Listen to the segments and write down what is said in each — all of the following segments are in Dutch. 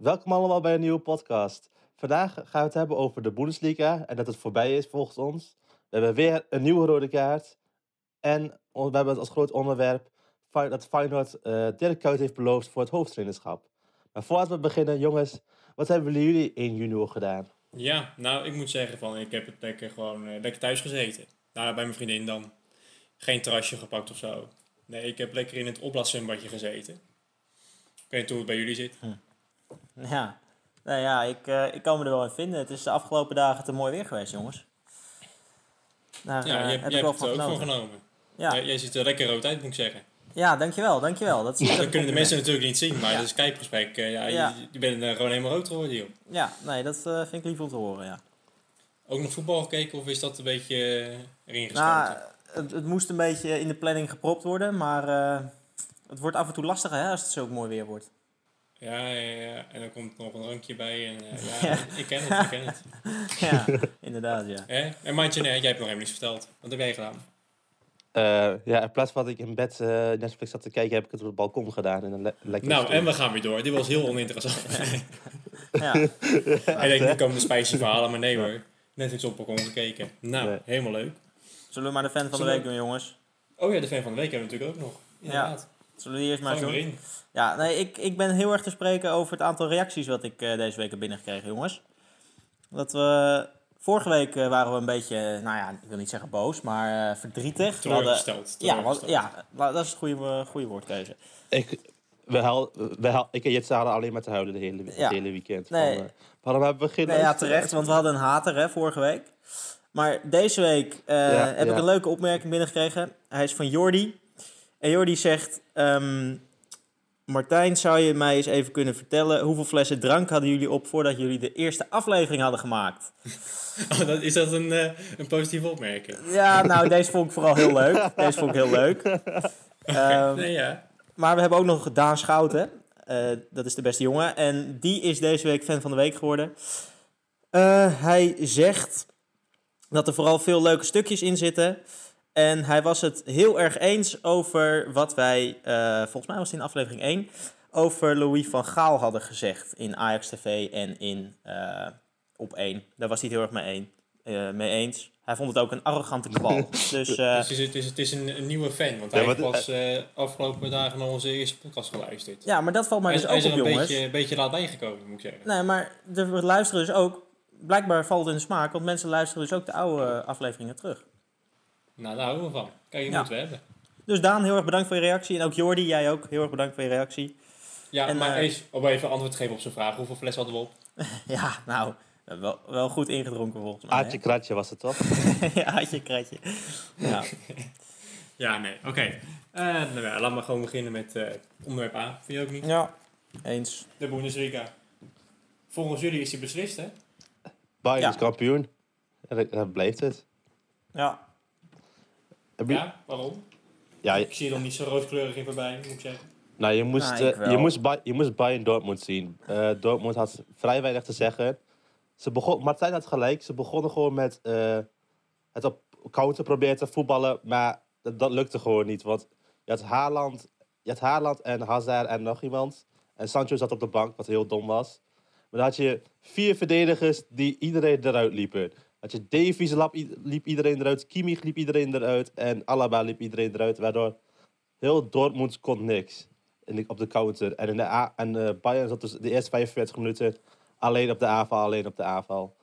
Welkom allemaal bij een nieuwe podcast. Vandaag gaan we het hebben over de Bundesliga en dat het voorbij is volgens ons. We hebben weer een nieuwe rode kaart. En we hebben het als groot onderwerp dat Feyenoord eh Dirk Kuyt heeft beloofd voor het hoofdtrainerschap. Maar voordat we beginnen, jongens, wat hebben jullie in junior gedaan? Ja, nou, ik moet zeggen van, ik heb het lekker gewoon eh, lekker thuis gezeten. Nou, bij mijn vriendin dan. Geen terrasje gepakt of zo. Nee, ik heb lekker in het opblaaszwembadje gezeten. Ik weet niet hoe het bij jullie zit. Ja, nou ja, ik, eh, ik kan me er wel in vinden. Het is de afgelopen dagen te mooi weer geweest, jongens. Daar Ja, eh, jij, heb jij ik wel hebt het er ook van genomen. Ja. Jij, jij ziet er lekker rood uit, moet ik zeggen. ja, dankjewel, dankjewel. Dat, is- Dat kunnen de mensen natuurlijk niet zien, maar Ja. dat is Skype-gesprek. eh, ja, Ja. Je, je bent er gewoon helemaal rood geworden, joh. Ja, nee, dat vind ik lief om te horen, ja. Ook nog voetbal gekeken of is dat een beetje erin gestoten? Nou, het, het moest een beetje in de planning gepropt worden, maar het wordt af en toe lastiger hè, als het zo mooi weer wordt. Ja, ja, ja. En dan komt nog een drankje bij. En, eh, ja, Ja. ik ken het, ik ken het. ja, inderdaad, ja. Hè? En Mandje, nee, jij hebt nog helemaal niets verteld. Wat heb jij gedaan? Eh, ja, in plaats van dat ik in bed eh, Netflix zat te kijken, heb ik het op het balkon gedaan. Een le lekker Nou, stoel. en we gaan weer door. Dit was heel oninteressant. ja. Hij denkt, nu komen de spicy verhalen, maar nee hoor. Net iets op balkon gekeken. Nou, Nee. helemaal leuk. Zullen we maar de fan van de week we- doen, jongens? Oh ja, de fan van de week hebben we natuurlijk ook nog. Inderdaad. Zullen we die eerst maar doen? Ja, nee, ik, ik ben heel erg te spreken over het aantal reacties wat ik eh, deze week heb binnengekregen, jongens. Dat we... Vorige week eh, waren we een beetje, nou ja, ik wil niet zeggen boos, maar eh, verdrietig. We hadden- Teleurgesteld. Ja, ja, dat is het goede, eh, goede woordkeuze. Ik, we hel, we hel, ik en Jitse hadden alleen maar te huilen de hele, Ja. het hele weekend. Nee. Van, eh, waarom hebben we geen Nee, ja, terecht, want we hadden een hater hè, vorige week. Maar deze week eh, Ja, heb ja. ik een leuke opmerking binnengekregen. Hij is van Jordi. En Jordi zegt... ehm, Martijn, zou je mij eens even kunnen vertellen... hoeveel flessen drank hadden jullie op... voordat jullie de eerste aflevering hadden gemaakt? Oh, dat, is dat een, eh, een positieve opmerking? Ja, nou, deze vond ik vooral heel leuk. Deze vond ik heel leuk. Ehm, nee, ja. Maar we hebben ook nog Daan Schouten. Eh, dat is de beste jongen. En die is deze week fan van de week geworden. Eh, hij zegt dat er vooral veel leuke stukjes in zitten. En hij was het heel erg eens over wat wij, eh, volgens mij was het in aflevering 1, over Louis van Gaal hadden gezegd in Ajax TV en in eh, Op 1. Daar was hij het heel erg mee, een, eh, mee eens. Hij vond het ook een arrogante kwal. dus het is, het is, het is een, een nieuwe fan, want Ja, hij pas eh, afgelopen dagen naar onze eerste podcast geluisterd. ja, maar dat valt mij hij, dus is- hij ook is op, er een jongens. beetje, een beetje laat bijgekomen, moet ik zeggen. Nee, maar er luisteren dus ook. Blijkbaar valt het in de smaak, want mensen luisteren dus ook de oude afleveringen terug. Nou, daar houden we van. Kijk, je Ja. moeten we hebben. Dus Daan, heel erg bedankt voor je reactie. En ook Jordi, jij ook heel erg bedankt voor je reactie. Ja, En, maar eh, eens om even antwoord te geven op zijn vraag. Hoeveel fles hadden we op? Ja, nou, wel, wel goed ingedronken volgens mij. Aatje kratje was het toch? ja, Aatje kratje. Ja. Ja, nee, oké. Eh, nou ja, laten we gewoon beginnen met eh, onderwerp A. Vind je ook niet? ja, eens. De Bundesliga. Volgens jullie is die beslist, hè? Bayern Ja. is kampioen. En dat- blijft het. Ja, Ja, waarom? ja, je- Ik zie er dan niet zo rooskleurig in voorbij, moet ik zeggen. nou, je moest, Nou, eh, je moest, Bay- je moest Bayern Dortmund zien. Eh, Dortmund had vrij weinig te zeggen. Ze begon, Martijn had gelijk. Ze begonnen gewoon met eh, het op counter proberen te voetballen. Maar dat, dat lukte gewoon niet. Want je had Haaland, je had Haaland en Hazard en nog iemand. En Sancho zat op de bank, wat heel dom was. Maar dan had je vier verdedigers die iedereen eruit liepen. Had je Davies liep iedereen eruit, Kimmich liep iedereen eruit en Alaba liep iedereen eruit. Waardoor heel Dortmund kon niks in de- op de counter. En, in de A- en eh, Bayern zat dus de eerste 45 minuten alleen op de aanval, alleen op de aanval.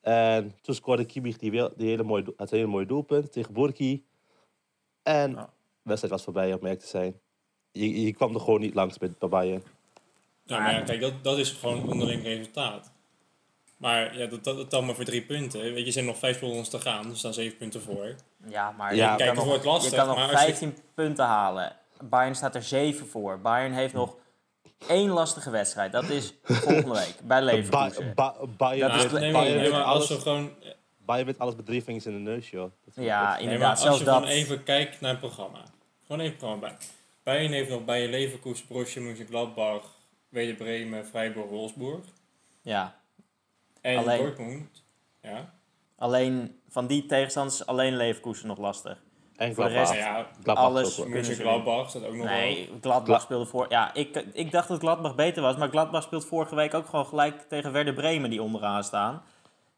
En toen scoorde Kimmich die, wel- die hele mooie, het hele mooie doelpunt tegen Burki. En de wedstrijd was voorbij, om merk te zijn. Je, je kwam er gewoon niet langs bij, bij Bayern. Nou, maar ja, kijk, dat, dat is gewoon onderling resultaat. Maar ja, dat, dat, dat dan maar voor drie punten. Weet je, er zijn nog vijf rondes te gaan. Er staan zeven punten voor. ja maar Ja, je, kan wordt nog, lastig, je kan nog maar als je- 15 punten halen. Bayern staat er 7 voor. Bayern heeft nog één lastige wedstrijd. Dat is volgende week bij Leverkusen. ba Bayern, Dat is nee, Bayern nee, wint maar als alles, we gewoon, Bayern wint alles met drie vingers in de neus, joh. Dat- Ja, dat- nee, maar inderdaad. als Zelfs je dat. gewoon even kijkt naar het programma. Gewoon even het programma bij. Bayern heeft nog bij Leverkusen, Borussia Mönchengladbach, Werder Bremen, Freiburg, Wolfsburg. Ja, En Alleen. Dortmund. Ja. alleen van die tegenstanders is alleen Leverkusen nog lastig. En Voor de Gladbach. rest- Nou ja, Gladbach alles kunnen ze Mönchengladbach staat ook nog wel. Nee, Gladbach speelde voor... Ja, ik, ik dacht dat Gladbach beter was. Maar Gladbach speelt vorige week ook gewoon gelijk tegen Werder Bremen die onderaan staan.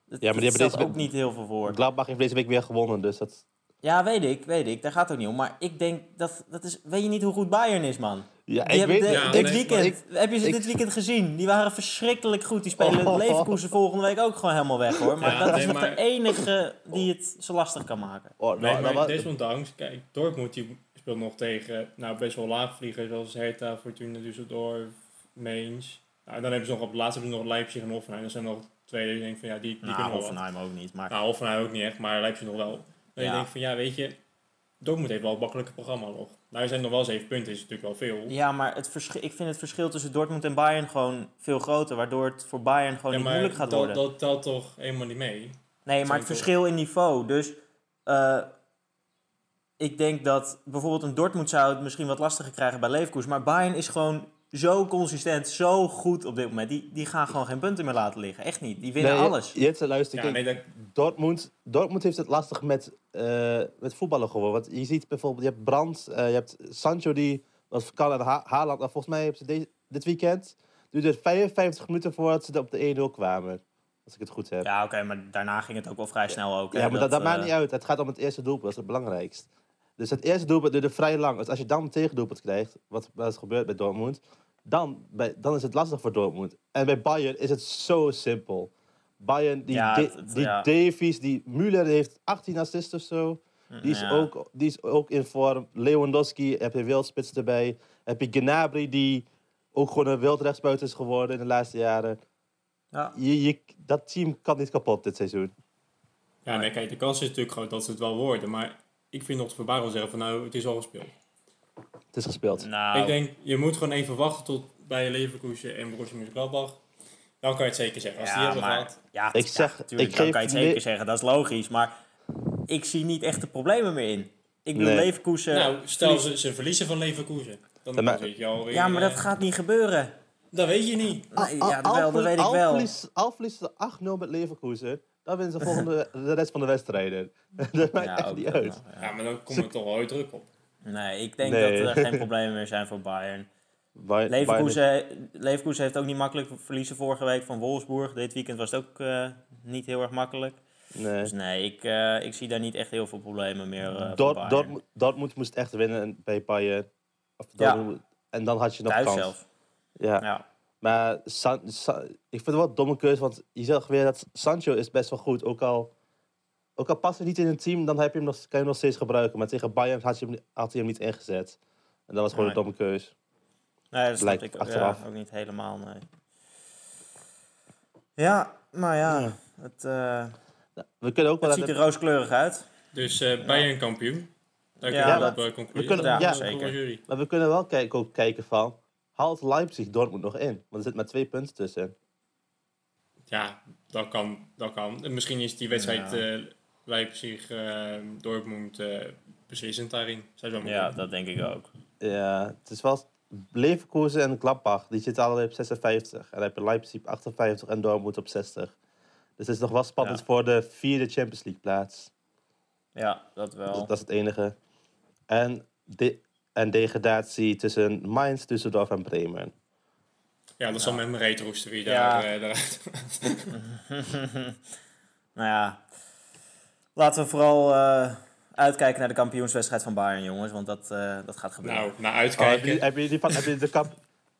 Dat, Ja, maar die hebben deze ook niet heel veel voor. Gladbach heeft deze week weer gewonnen, dus dat... Ja, weet ik, weet ik. Daar gaat het ook niet om. Maar ik denk, dat, dat is... Weet je niet hoe goed Bayern is, man? Ja, ik weet de- Ja, dit nee, weekend, heb je ze ik- dit weekend gezien? Die waren verschrikkelijk goed. Die spelen Oh. Leverkusen volgende week ook gewoon helemaal weg, hoor. Maar Ja, dat is de enige die het zo lastig kan maken. Oh, Nee, nou, nou, maar desondanks, kijk, Dortmund die speelt nog tegen nou, best wel laagvliegers zoals Hertha, Fortuna Düsseldorf, Mainz. Nou, dan hebben ze nog op de laatste hebben ze nog Leipzig en Hoffenheim. Dat zijn nog twee die denkt van ja, die, die Nou, kunnen. Hoffenheim ook niet. Maar Nou, Hoffenheim ook niet echt, maar Leipzig nog wel. Dan Ja. je denkt van ja, weet je, Dortmund heeft wel een makkelijke programma nog. Nou, er zijn nog wel zeven punten, is natuurlijk wel veel. Ja, maar het verschil, ik vind het verschil tussen Dortmund en Bayern gewoon veel groter. Waardoor het voor Bayern gewoon Ja, niet moeilijk gaat dat, worden. dat telt toch helemaal niet mee. nee, maar het toch- verschil in niveau. Dus eh, ik denk dat bijvoorbeeld een Dortmund zou het misschien wat lastiger krijgen bij Leverkusen. Maar Bayern is gewoon zo consistent, zo goed op dit moment. Die, die gaan gewoon geen punten meer laten liggen. Echt niet. Die winnen Nee, alles. Jitse, luister, Ja, kijk, nee, dat, Dortmund, Dortmund heeft het lastig met, eh, met voetballen gewoon. Want je ziet bijvoorbeeld, je hebt Brandt, eh, je hebt Sancho die was kan en ha Haaland. Nou, volgens mij hebben ze deze, dit weekend duurde het 55 minuten voordat ze op de 1-0 kwamen. Als ik het goed heb. Ja, Ja, oké, maar daarna ging het ook wel vrij snel ook. hè, maar dat, dat maakt eh, niet uit. Het gaat om het eerste doelpunt, dat is het belangrijkst. Dus het eerste doelpunt duurde vrij lang. Dus als je dan een tegendoelpunt krijgt, wat, wat is gebeurd bij Dortmund, dan, bij, dan is het lastig voor Dortmund. En bij Bayern is het zo simpel. Bayern, die, Ja, Da- het- het- die ja. Davies, die Müller heeft 18 assists of zo. Die is, ja. ook, die is ook in vorm. Lewandowski, heb je wildspits erbij. Heb je Gnabry, die ook gewoon een wildrechtsbuiten is geworden in de laatste jaren. Ja. Je, je, dat team kan niet kapot dit seizoen. ja, nee, kijk, de kans is natuurlijk groot dat ze het wel worden. Maar ik vind nog te verbazen zeggen van nou, het is al gespeeld. Het is gespeeld. Nou, Ik denk, je moet gewoon even wachten tot bij Leverkusen en Borussia Mönchengladbach. Dan kan je het zeker zeggen. Als die ja, hebben maar, gehad. ja, Ik ja, zeg- tuurlijk, ik dan kan je het zeker zeggen, dat is logisch. Maar ik zie niet echt de problemen meer in. Ik bedoel, Nee. Leverkusen... nou, stel ze, ze verliezen van Leverkusen. Dan Ja, maar- zit je alweer... ja, maar dat eh, gaat niet gebeuren. Dat weet je niet. Nee, ja, wel, dat weet ik wel. Al verliezen ze 8-0 met Leverkusen, dan winnen ze volgende, de rest van de wedstrijden. dat maakt Ja, echt ook niet dat uit. ja. Ja, maar dan komt er toch wel druk op. Nee, ik denk Nee. dat er geen problemen meer zijn voor Bayern. Bayern- Leverkusen, Leverkusen heeft ook niet makkelijk verliezen vorige week van Wolfsburg. Dit weekend was het ook eh, niet heel erg makkelijk. Bayern- Dus nee. nee, ik, eh, ik zie daar niet echt heel veel problemen meer uh, Dort, Bayern. Dortmund, Dortmund moest echt winnen bij Bayern. Of Ja. En dan had je nog Thuis kans. zelf. Ja. Ja. Maar San- Sa- ik vind het wel een domme keuze, want je zegt weer dat Sancho is best wel goed. Ook al, ook al past hij niet in een team, dan heb je hem nog, kan je hem nog steeds gebruiken. Maar tegen Bayern had, je hem, had hij hem niet ingezet. En dat was gewoon Nee. een domme keuze. Nee, dat snap Lijkt ik ook, achteraf. ja, ook niet helemaal, nee. Ja, maar ja, Ja. het, eh, We kunnen ook wel... het ziet er rooskleurig uit. Dus eh Bayern kampioen. Daar Ja, kunnen we dat- op eh, concluderen. we kunnen- ja, zeker. Maar we kunnen wel kijken, ook kijken van... Haalt Leipzig Dortmund nog in? Want er zit maar twee punten tussen. Ja, dat kan. Dat kan. En misschien is die wedstrijd Ja. Leipzig, eh, Dortmund eh, beslissend daarin. Ja, dat denk ik ook. Ja, het is wel... Leverkusen en Gladbach, die zitten allebei op 56. En dan heb je Leipzig op 58 en Dortmund op 60. Dus het is nog wel spannend Ja. voor de vierde Champions League plaats. Ja, dat wel. Dat, dat is het enige. En, de, en degradatie tussen Mainz, Düsseldorf en Bremen. Ja, dat zal met mijn reet roesten wie Ja. daar, eh, daaruit. nou ja, laten we vooral eh, uitkijken naar de kampioenswedstrijd van Bayern, jongens. Want dat, eh, dat gaat gebeuren. Nou, naar Oh, heb, uitkijken. heb, je die, van- heb, je de kap,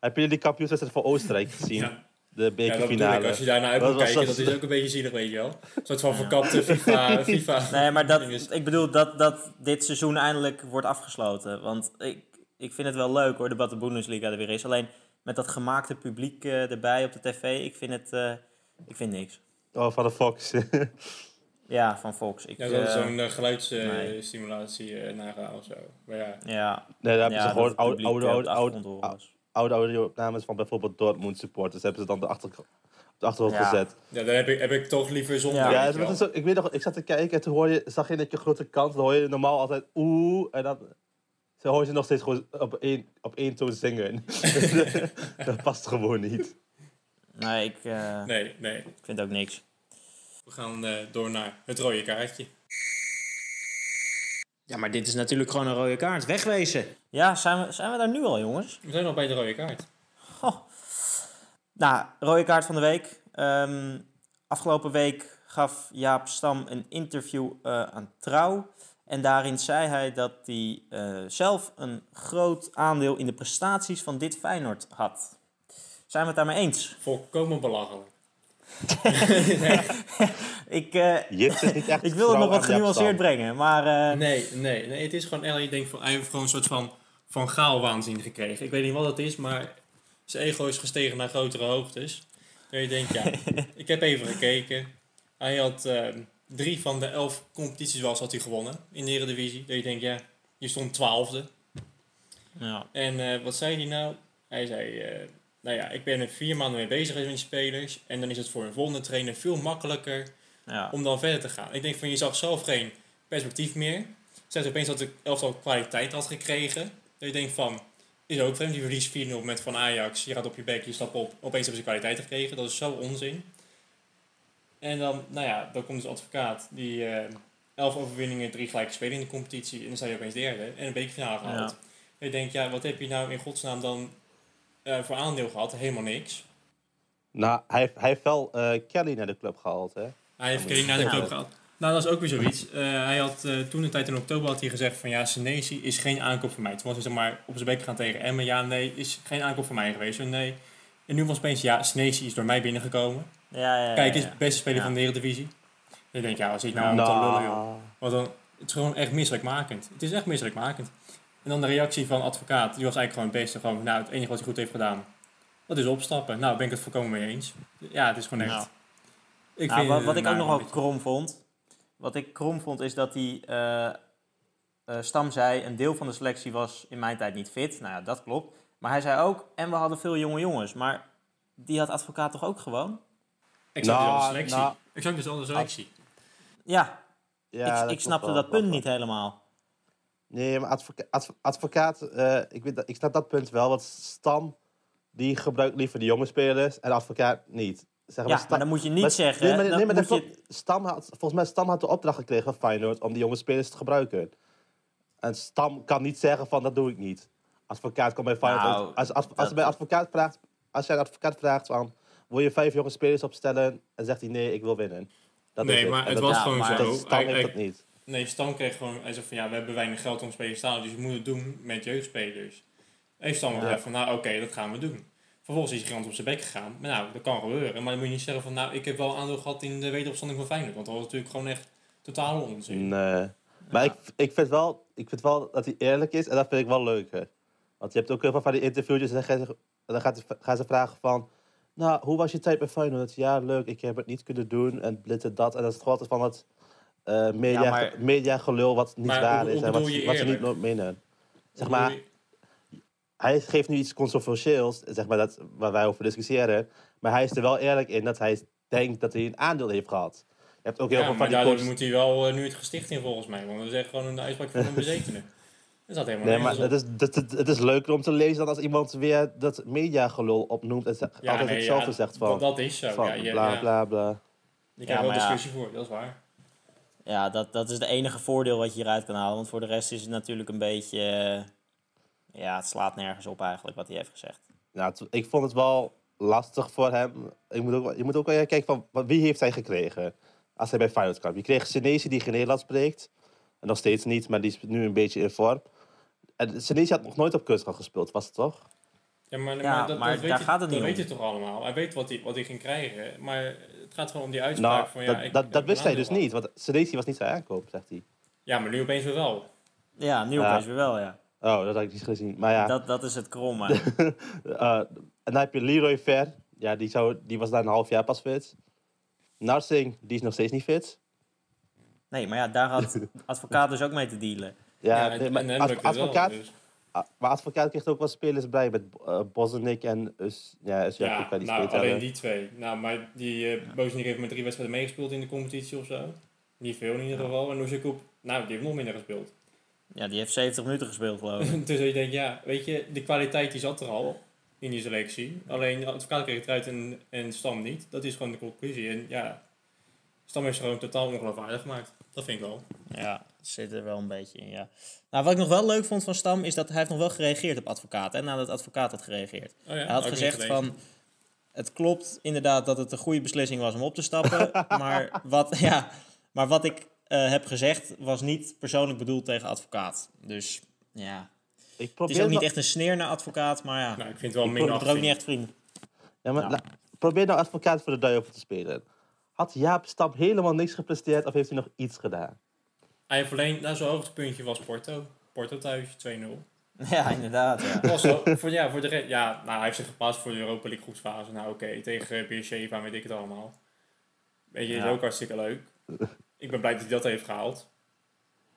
heb je die kampioenswedstrijd voor Oostenrijk gezien? ja. De ja, dat bedoel ik. bekerfinale. Als je daar naar uit moet kijken, dat? dat is ook een beetje zielig, weet je wel. Een soort van verkapte FIFA. FIFA. Nee, maar dat, ik bedoel dat, dat dit seizoen eindelijk wordt afgesloten. Want ik, ik vind het wel leuk hoor, dat de Bundesliga er weer is. Alleen met dat gemaakte publiek eh, erbij op de tv, ik vind het eh, ik vind niks. Oh, van de Fox. Ja, van Fox. Ik, Ja, dat is eh, zo'n uh, nee. geluidsstimulatie eh nagaan of zo. Maar ja, ja, nee, daar hebben ja, ze gewoon oude, oude, eh, oude, de oude, achtergrond oude audio-opnames van bijvoorbeeld Dortmund supporters. Hebben ze dan de achter, op de achtergrond Ja. gezet. ja dan heb ik, heb ik toch liever zonder. Ja, het zo, ik weet nog, ik zat te kijken en toen hoor je, zag je dat je grote kans, dan hoor je normaal altijd oeh, en dan zo hoor je ze nog steeds gewoon op één, op één toon zingen. dat past gewoon niet. Nee, ik, eh, Nee, nee. ik vind ook niks. We gaan eh, door naar het rode kaartje. Ja, maar dit is natuurlijk gewoon een rode kaart. Wegwezen. Ja, zijn we, zijn we daar nu al, jongens? We zijn al bij de rode kaart. Goh. Nou, rode kaart van de week. Ehm, afgelopen week gaf Jaap Stam een interview eh, aan Trouw. En daarin zei hij dat hij eh, zelf een groot aandeel in de prestaties van dit Feyenoord had. Zijn we het daarmee eens? Volkomen belachelijk. Ik, eh, ik wil het nog wat genuanceerd brengen, maar... eh, Nee, nee, nee. Het is gewoon echt, je denkt van, hij heeft gewoon een soort van, van gaalwaanzin gekregen. Ik weet niet wat het is, maar zijn ego is gestegen naar grotere hoogtes. En je denkt, ja, ik heb even gekeken. Hij had eh, drie van de elf competities was had hij gewonnen in de Eredivisie. Dat je denkt, ja, je stond twaalfde. ja. En eh, wat zei hij nou? Hij zei, eh, nou ja, ik ben er vier maanden mee bezig met die spelers. En dan is het voor een volgende trainer veel makkelijker Ja. om dan verder te gaan. Ik denk van, je zag zelf geen perspectief meer. Zegt opeens dat de elftal kwaliteit had gekregen. Dat je denkt van, is ook vreemd, die verlies 4-0 met Van Ajax. Je gaat op je bek, je stapt op, opeens hebben ze kwaliteit gekregen. Dat is zo onzin. En dan, nou ja, dan komt dus advocaat die eh 11 overwinningen, drie gelijke spelen in de competitie. En dan sta je opeens derde en een bekerfinale gehaald. Ja. En je denkt, ja, wat heb je nou in godsnaam dan eh, voor aandeel gehad? Helemaal niks. Nou, hij, heeft- hij heeft wel eh, Kelly naar de club gehaald, hè? Hij heeft Kelly naar de club gehad. Nou, dat is ook weer zoiets. Eh, hij had eh, toen een tijd in oktober had hij gezegd van ja, Senesi is geen aankoop voor mij. Toen was hij zeg maar op zijn bek gaan tegen Emmen. Ja, nee, is geen aankoop voor mij geweest. Nee. En nu was opeens ja, Senesi is door mij binnengekomen. Ja, ja, ja, Kijk, is beste speler Ja. van de Eredivisie. En je denkt, ja, als ik nou aan te lullen joh. Want dan, het is gewoon echt misselijkmakend. Het is echt misselijkmakend. En dan de reactie van advocaat, die was eigenlijk gewoon het beste. Gewoon, nou, het enige wat hij goed heeft gedaan, dat is opstappen. Nou, ben ik het volkomen mee eens. Ja, het is gewoon echt... Nou. Ik Nou, vind wat, wat ik ook nog wel krom vond. Wat ik krom vond is dat die eh, eh, Stam zei: een deel van de selectie was in mijn tijd niet fit. Nou ja, dat klopt. Maar hij zei ook: en we hadden veel jonge jongens. Maar die had advocaat toch ook gewoon? Exact Nou, dezelfde selectie. nou. exact dezelfde selectie. Ja, Ja, ik, ik snapte wel, dat punt wel. niet helemaal. Nee, maar advoca adv- advocaat, eh, ik, weet dat, ik snap dat punt wel. Want Stam, die gebruikt liever de jonge spelers en advocaat niet. Zeg Ja, Stam- maar dan moet je niet maar- zeggen. Nee, maar, nee, maar dat je-. Stam had, volgens mij Stam had de opdracht gekregen van Feyenoord om die jonge spelers te gebruiken. En Stam kan niet zeggen van dat doe ik niet. Advocaat komt bij Feyenoord. Nou, als, als, als, dat- je bij advocaat vraagt, als jij een advocaat vraagt van wil je vijf jonge spelers opstellen en zegt hij nee, ik wil winnen. Dat Nee, is maar het was Ja, gewoon maar- zo. dat- Stam heeft dat niet. Nee, Stam kreeg gewoon... Hij zei van ja, we hebben weinig geld om spelers te halen, dus we moeten het doen met jeugdspelers. Heeft Stam Ja. van nou oké, dat gaan we doen. Vervolgens is hij gewoon op zijn bek gegaan. Maar nou, dat kan gebeuren. Maar dan moet je niet zeggen van nou, ik heb wel aandeel gehad in de wederopstanding van Feyenoord. Want dat was natuurlijk gewoon echt totale onzin. Nee. Maar ik, ik, vind wel, ik vind wel dat hij eerlijk is en dat vind ik wel leuker. Want je hebt ook heel veel van die interviewtjes en dan, gaan ze- dan gaat, gaan ze vragen van... Nou, hoe was je tijd bij Feyenoord? Ja, leuk, ik heb het niet kunnen doen en dit en dat. En dat is gewoon altijd van het eh media, Ja, maar- mediagelul wat niet Maar waar hoe- is hoe en wat, je wat ze niet nooit menen. Zeg maar, je- hij geeft nu iets controversieels, zeg maar, dat, waar wij over discussiëren. Maar hij is er wel eerlijk in dat hij denkt dat hij een aandeel heeft gehad. Je hebt ook heel Ja, veel maar van die daardoor coaches... moet hij wel eh, nu het gesticht in volgens mij. Want dat is echt gewoon een uitspraak van een bezetene. Dat staat helemaal Nee, maar het is, dat, het, het is leuker om te lezen dan als iemand weer dat mediagelul opnoemt en ze- Ja, altijd nee, hetzelfde ja, zegt van, dat, dat is zo. van ja, je, bla ja. bla bla. Je krijgt Ja, wel maar ja. discussie voor, dat is waar. Ja, dat, dat is het enige voordeel wat je hieruit kan halen. Want voor de rest is het natuurlijk een beetje... eh, ja, het slaat nergens op eigenlijk wat hij heeft gezegd. Nou, ik vond het wel lastig voor hem. Ik moet ook, je moet ook wel kijken van wie heeft hij gekregen als hij bij Feyenoord kwam. Je kreeg Senesi die geen Nederlands spreekt. En nog steeds niet, maar die is nu een beetje in vorm. En Senesi had nog nooit op kunstgrond gespeeld, was het toch? Ja, maar, Ja, maar, dat, maar dat weet daar je, gaat het dat niet weet om. je toch allemaal. Hij weet wat hij, wat hij ging krijgen. Maar het gaat gewoon om die uitspraak Nou, van ja, dat, ik dat, dat wist hij dus niet, want Senesi was niet zijn aankoop, zegt hij. Ja, maar nu opeens weer wel. Ja, nu Ja. opeens weer wel, ja. Oh, dat had ik niet gezien. Maar ja, Dat, dat is het kromme. Eh, en dan heb je Leroy Ver. Ja, die, zou, die was daar een half jaar pas fit. Narsing, die is nog steeds niet fit. Nee, maar ja, daar had advocaat dus ook mee te dealen. Ja, en, en wel, advocaat, dus. Ah, maar advocaat kreeg ook wel spelers bij met uh, Bosnick en Us, ja, Us Ja, die nou, alleen hebben. die twee. Nou, maar die uh, heeft met drie wedstrijden meegespeeld in de competitie of zo. Niet veel in ieder geval. En Oezekop, nou, die heeft nog minder gespeeld. Ja, die heeft 70 minuten gespeeld, geloof ik. dus je denkt, ja, weet je, de kwaliteit die zat er al in die selectie. Alleen advocaat kreeg het eruit en, en Stam niet. Dat is gewoon de conclusie. En ja, Stam heeft ze gewoon totaal ongeloofwaardig gemaakt. Dat vind ik wel. Ja, zit er wel een beetje in, ja. Nou, wat ik nog wel leuk vond van Stam is dat hij heeft nog wel gereageerd op advocaat. Hè, nadat advocaat had gereageerd. Oh ja, Hij had ik gezegd van... Het klopt inderdaad dat het een goede beslissing was om op te stappen. maar, wat, ja, maar wat ik eh, heb gezegd was niet persoonlijk bedoeld tegen advocaat. Dus ja, Ik het is probeer, ook niet echt een sneer naar advocaat, maar ja. Nou, ik vind het wel Ik minder het is ook niet echt vriendelijk. ja, maar, Ja. la- probeer nou advocaat voor de duivel te spelen. Had Jaap Stam helemaal niks gepresteerd of heeft hij nog iets gedaan? Hij heeft alleen, nou zijn hoogtepuntje was Porto. Porto thuis, 2-0. Ja, inderdaad. Ja. Was zo, voor, ja, voor de re- ja, nou, hij heeft zich gepast voor de Europa League groepsfase. Nou oké, tegen Beersheva weet ik het allemaal. Weet je, is ook hartstikke leuk. Ik ben blij dat hij dat heeft gehaald.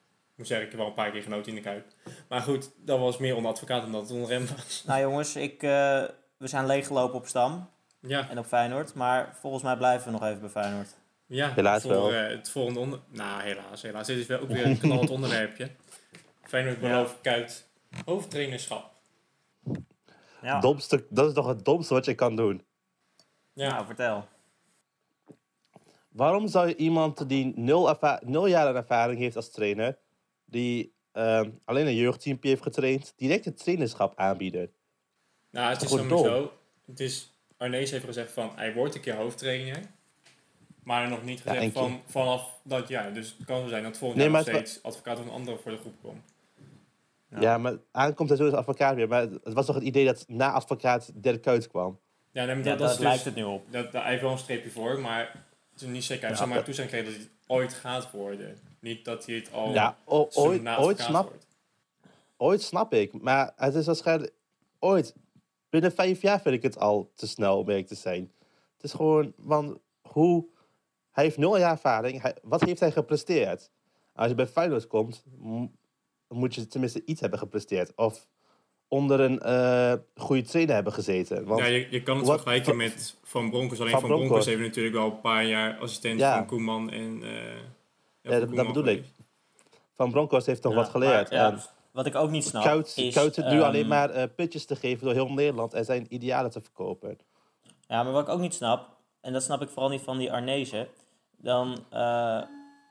Ik moet zeggen, ik heb wel een paar keer genoten in de Kuip. Maar goed, dat was meer onder advocaat dan dat het onder hem was. Nou jongens, ik, eh, we zijn leeggelopen op Stam Ja, en op Feyenoord. Maar volgens mij blijven we nog even bij Feyenoord. ja Helaas voor wel. eh, het volgende onder... Nou, helaas, helaas. Dit is wel ook weer een knallend onderwerpje. Feyenoord belooft Kuit hoofdtrainerschap. Ja, Domste, dat is toch het domste wat je kan doen. Ja, nou vertel. Waarom zou je iemand die nul, nul jaar ervaring heeft als trainer, die ehm, alleen een jeugdteampje heeft getraind, direct het trainerschap aanbieden? Nou, het is Gewoon sowieso. Het is, Arnees heeft gezegd van hij wordt een keer hoofdtrainer. Maar nog niet gezegd van vanaf dat jaar. Dus het kan zo zijn dat volgend Nee, jaar nog maar steeds advocaat of een andere voor de groep komt. Ja. Ja, maar aankomt hij zo als advocaat weer. Maar het was toch het idee dat na advocaat Dirk Kuyt kwam? Ja, nee, maar Ja, dat, dat is lijkt dus, het nu op. dat, daar heeft wel een streepje voor, maar het is niet zeker. Hij Ja, zomaar dat- toestemming gekregen dat hij het ooit gaat worden. Niet dat hij het al ja, ooit, na ooit, snap, wordt. ooit snap ik. Maar het is waarschijnlijk ooit. Binnen vijf jaar vind ik het al te snel om eerlijk te zijn. Het is gewoon, want hoe... Hij heeft nul jaar ervaring. Hij, wat heeft hij gepresteerd? Als je bij Feyenoord komt, m- moet je tenminste iets hebben gepresteerd. Of onder een eh, goede trainer hebben gezeten. Want, Ja, je, je kan het Wat- vergelijken Van- met Van Bronckhorst. Alleen Van Van, Bronckhorst heeft natuurlijk wel een paar jaar assistent Ja. van Koeman en... eh, Ja, van dat- bedoel ik. Van Bronckhorst heeft toch Ja, wat geleerd. maar, ja, En wat ik ook niet snap Koud, is... Koud zit nu ehm, alleen maar eh pitjes te geven door heel Nederland en zijn idealen te verkopen. Ja, maar wat ik ook niet snap, en dat snap ik vooral niet van die Arnezen, dan eh,